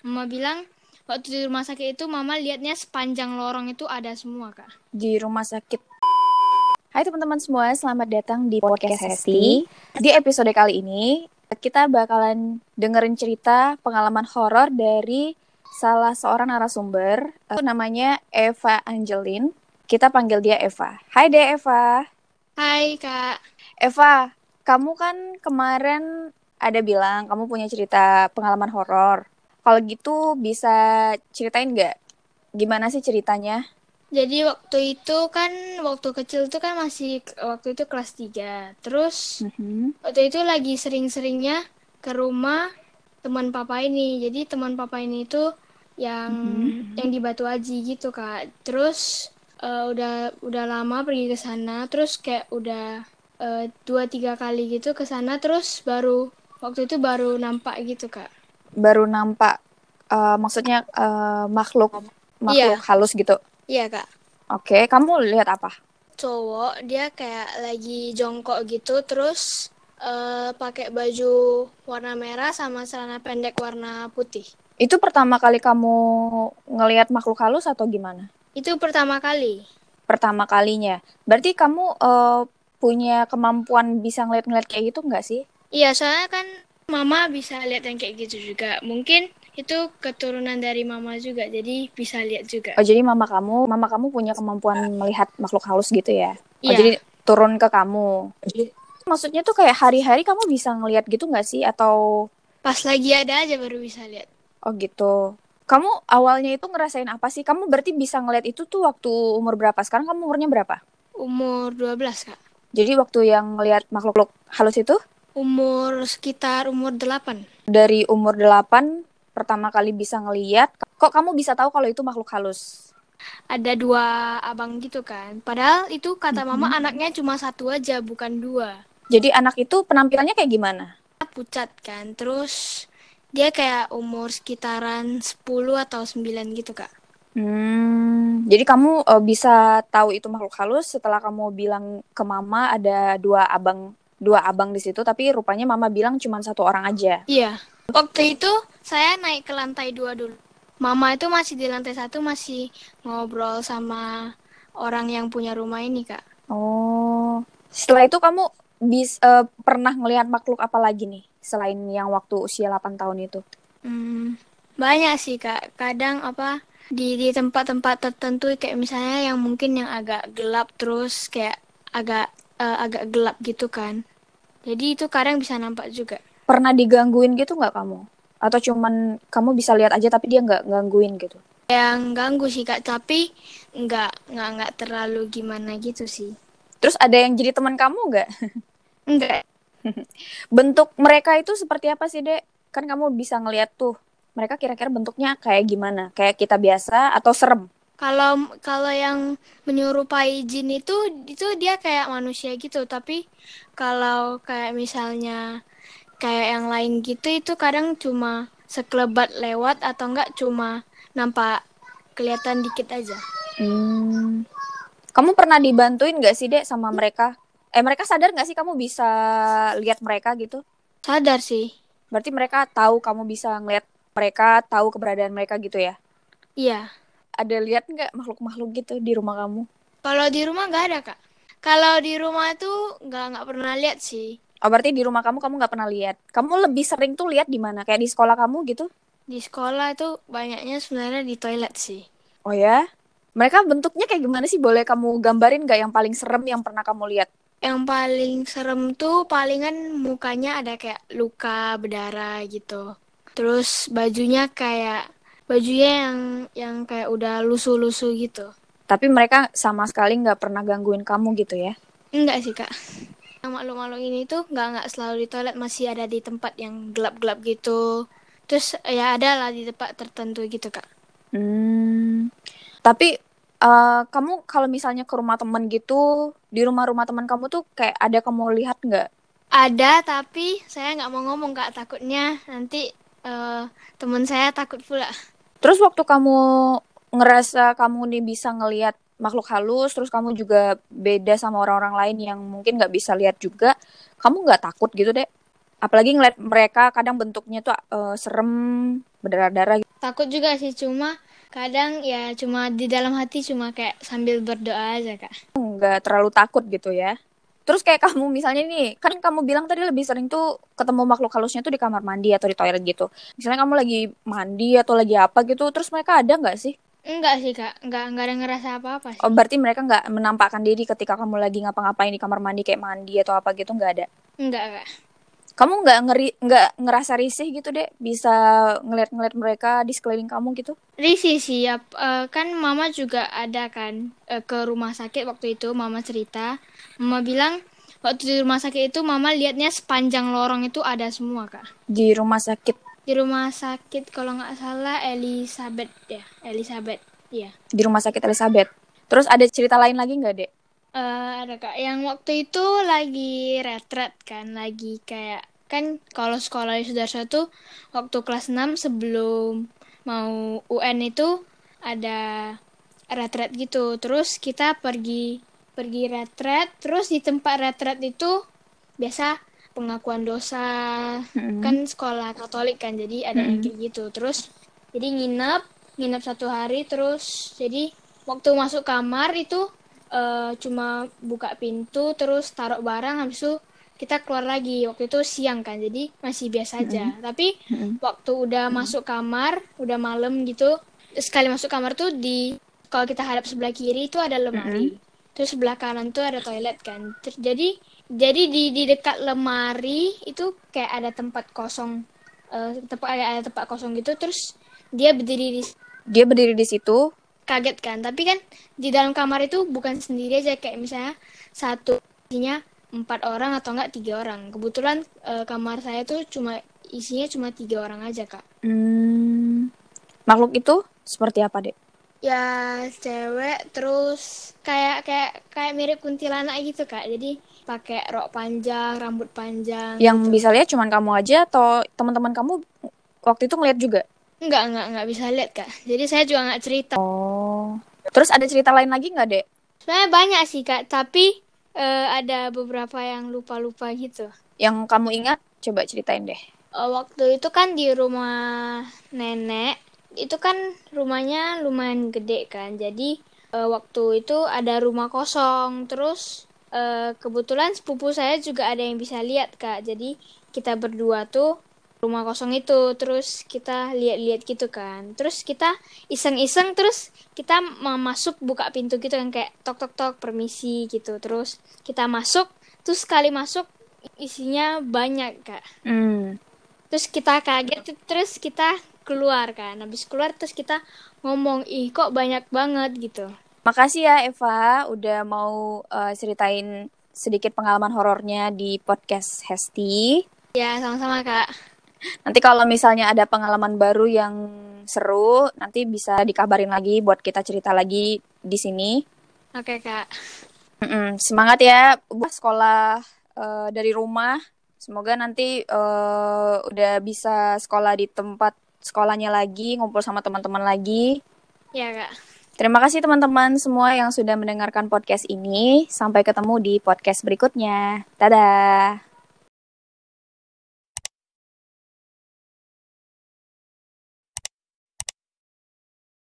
Mama bilang waktu di rumah sakit itu mama lihatnya sepanjang lorong itu ada semua kak. Di rumah sakit. Hai teman-teman semua, selamat datang di podcast Hesti. Di episode kali ini kita bakalan dengerin cerita pengalaman horor dari salah seorang narasumber. Namanya Eva Angelin. Kita panggil dia Eva. Hai deh Eva. Hai kak. Eva, kamu kan kemarin ada bilang kamu punya cerita pengalaman horor. Kalau gitu bisa ceritain nggak gimana sih ceritanya? Jadi waktu itu kan waktu kecil itu kan masih waktu itu kelas 3. Terus Mhm. waktu itu lagi sering-seringnya ke rumah teman papa ini. Jadi teman papa ini itu yang yang di Batu Aji gitu kak. Terus eh, udah udah lama pergi ke sana. Terus kayak udah eh, dua tiga kali gitu ke sana. Terus baru waktu itu baru nampak gitu kak. Baru nampak eh, maksudnya eh, makhluk makhluk Iya. halus gitu. Iya kak. Oke, kamu lihat apa? Cowok dia kayak lagi jongkok gitu. Terus eh, pakai baju warna merah sama celana pendek warna putih. Itu pertama kali kamu ngelihat makhluk halus atau gimana? Itu pertama kali. Pertama kalinya. Berarti kamu eh, punya kemampuan bisa ngeliat-ngeliat kayak gitu nggak sih? Iya, soalnya kan mama bisa lihat yang kayak gitu juga. Mungkin itu keturunan dari mama juga, jadi bisa lihat juga. Oh, jadi mama kamu, mama kamu punya kemampuan melihat makhluk halus gitu ya? Oh, Iya. jadi turun ke kamu. Maksudnya tuh kayak hari-hari kamu bisa ngelihat gitu nggak sih? Atau Pas lagi ada aja baru bisa lihat. oh gitu? Kamu awalnya itu ngerasain apa sih? Kamu berarti bisa ngelihat itu tuh waktu umur berapa? Sekarang kamu umurnya berapa? Umur 12, Kak. Jadi waktu yang ngelihat makhluk halus itu Umur sekitar umur 8. dari umur 8 pertama kali bisa ngelihat. Kok kamu bisa tahu kalau itu makhluk halus? Ada dua abang gitu kan. Padahal itu kata mama anaknya cuma satu aja, bukan dua. Jadi anak itu penampilannya kayak gimana? Pucat kan. Terus dia kayak umur sekitaran 10 atau 9 gitu, Kak. Hmm, jadi kamu eh, bisa tahu itu makhluk halus setelah kamu bilang ke mama ada dua abang dua abang di situ, tapi rupanya mama bilang cuma satu orang aja. Iya. Waktu itu saya naik ke lantai dua dulu. Mama itu masih di lantai satu masih ngobrol sama orang yang punya rumah ini kak. Oh, setelah itu kamu bis eh, pernah ngelihat makhluk apa lagi nih selain yang waktu usia 8 tahun itu? Hmm, banyak sih kak. Kadang apa di di tempat-tempat tertentu kayak misalnya yang mungkin yang agak gelap terus kayak agak eh, agak gelap gitu kan. Jadi itu kadang bisa nampak juga. Pernah digangguin gitu nggak kamu? Atau cuman kamu bisa lihat aja tapi dia nggak gangguin gitu? Yang ganggu sih kak, tapi nggak nggak nggak terlalu gimana gitu sih. Terus ada yang jadi teman kamu nggak? Enggak. Bentuk mereka itu seperti apa sih, Dek? Kan kamu bisa ngeliat tuh. Mereka kira-kira bentuknya kayak gimana? Kayak kita biasa atau serem? Kalau kalau yang menyerupai jin itu itu dia kayak manusia gitu, tapi kalau kayak misalnya kayak yang lain gitu itu kadang cuma sekelebat lewat atau enggak cuma nampak kelihatan dikit aja. Hmm. Kamu pernah dibantuin nggak sih, Dek, sama mereka? Eh, mereka sadar nggak sih kamu bisa lihat mereka gitu? Sadar sih. Berarti mereka tahu kamu bisa ngeliat mereka, tahu keberadaan mereka gitu ya? Iya. Ada lihat nggak makhluk-makhluk gitu di rumah kamu? Kalau di rumah nggak ada, Kak. Kalau di rumah tuh nggak nggak pernah lihat sih. Oh, berarti di rumah kamu kamu nggak pernah lihat. Kamu lebih sering tuh lihat di mana? Kayak di sekolah kamu gitu? Di sekolah itu banyaknya sebenarnya di toilet sih. Oh ya? Mereka bentuknya kayak gimana sih? Boleh kamu gambarin nggak yang paling serem yang pernah kamu lihat? Yang paling serem tuh palingan mukanya ada kayak luka berdarah gitu. Terus bajunya kayak bajunya yang yang kayak udah lusuh-lusuh gitu. Tapi mereka sama sekali nggak pernah gangguin kamu gitu ya? Enggak sih kak. Yang makhluk-makhluk ini tuh nggak nggak selalu di toilet masih ada di tempat yang gelap-gelap gitu. Terus ya ada lah di tempat tertentu gitu kak. Hmm. Tapi eh, kamu kalau misalnya ke rumah temen gitu, di rumah-rumah teman kamu tuh kayak ada kamu lihat nggak? Ada tapi saya nggak mau ngomong kak takutnya nanti eh, teman saya takut pula. Terus waktu kamu ngerasa kamu nih bisa ngelihat makhluk halus, terus kamu juga beda sama orang-orang lain yang mungkin nggak bisa lihat juga, kamu nggak takut gitu deh? Apalagi ngeliat mereka kadang bentuknya tuh eh, serem, berdarah-darah. gitu. takut juga sih cuma kadang ya cuma di dalam hati cuma kayak sambil berdoa aja kak nggak terlalu takut gitu ya terus kayak kamu misalnya nih kan kamu bilang tadi lebih sering tuh ketemu makhluk halusnya tuh di kamar mandi atau di toilet gitu. Misalnya kamu lagi mandi atau lagi apa gitu terus mereka ada nggak sih? Enggak sih kak. Enggak enggak ada ngerasa apa-apa sih. Oh berarti mereka nggak menampakkan diri ketika kamu lagi ngapa-ngapain di kamar mandi kayak mandi atau apa gitu nggak ada? Enggak kak kamu nggak ngeri nggak ngerasa risih gitu deh bisa ngeliat-ngeliat mereka di sekeliling kamu gitu? Risih sih ya. Eh, kan mama juga ada kan eh, ke rumah sakit waktu itu mama cerita. Mama bilang waktu di rumah sakit itu mama lihatnya sepanjang lorong itu ada semua kak. Di rumah sakit? Di rumah sakit kalau nggak salah Elizabeth ya Elizabeth ya di rumah sakit Elizabeth. Terus ada cerita lain lagi nggak dek? Eh, ada kak. Yang waktu itu lagi retret kan lagi kayak kan kalau sekolah di Sudarso tuh waktu kelas 6 sebelum mau UN itu ada retret gitu. Terus kita pergi pergi retret. Terus di tempat retret itu biasa pengakuan dosa. Mm-mm. kan sekolah Katolik kan jadi ada yang kayak gitu. Terus jadi nginep nginep satu hari. Terus jadi waktu masuk kamar itu eh, cuma buka pintu terus taruh barang habis itu kita keluar lagi. Waktu itu siang kan jadi masih biasa aja. Tapi Mm-mm. waktu udah masuk kamar udah malam gitu sekali masuk kamar tuh di kalau kita hadap sebelah kiri itu ada lemari. Terus sebelah kanan tuh ada toilet kan. Terus jadi jadi di di dekat lemari itu kayak ada tempat kosong eh, tempat ada, ada tempat kosong gitu. Terus dia berdiri di dia berdiri di situ. kaget kan. Tapi kan di dalam kamar itu bukan sendiri aja. Kayak misalnya satu isinya empat orang atau enggak tiga orang. Kebetulan eh, kamar saya tuh cuma isinya cuma tiga orang aja kak. Hmm, makhluk itu seperti apa dek? Ya cewek terus kayak kayak kayak mirip kuntilanak gitu kak. Jadi pakai rok panjang rambut panjang yang gitu. bisa lihat cuman kamu aja atau teman-teman kamu waktu itu ngeliat juga? Nggak nggak nggak bisa lihat kak. Jadi saya juga nggak cerita. Oh. Terus ada cerita lain lagi nggak dek? Sebenarnya banyak sih kak. Tapi eh, ada beberapa yang lupa lupa gitu. Yang kamu ingat coba ceritain deh. Eh, waktu itu kan di rumah nenek itu kan rumahnya lumayan gede kan. Jadi eh, waktu itu ada rumah kosong. Terus eh, kebetulan sepupu saya juga ada yang bisa lihat kak. Jadi kita berdua tuh rumah kosong itu terus kita lihat-lihat gitu kan. Terus kita iseng-iseng terus kita masuk buka pintu gitu kan kayak tok tok tok permisi gitu. Terus kita masuk terus sekali masuk isinya banyak kak. Hmm. terus kita kaget terus kita keluar kan. Habis keluar terus kita ngomong ih kok banyak banget gitu. Makasih ya Eva udah mau eh, ceritain sedikit pengalaman horornya di podcast Hesti. Ya sama-sama kak nanti kalau misalnya ada pengalaman baru yang seru nanti bisa dikabarin lagi buat kita cerita lagi di sini oke kak Mm-mm, semangat ya buat sekolah eh, dari rumah. Semoga nanti eh, udah bisa sekolah di tempat sekolahnya lagi, ngumpul sama teman-teman lagi. ya kak Terima kasih teman-teman semua yang sudah mendengarkan podcast ini. Sampai ketemu di podcast berikutnya. Dadah.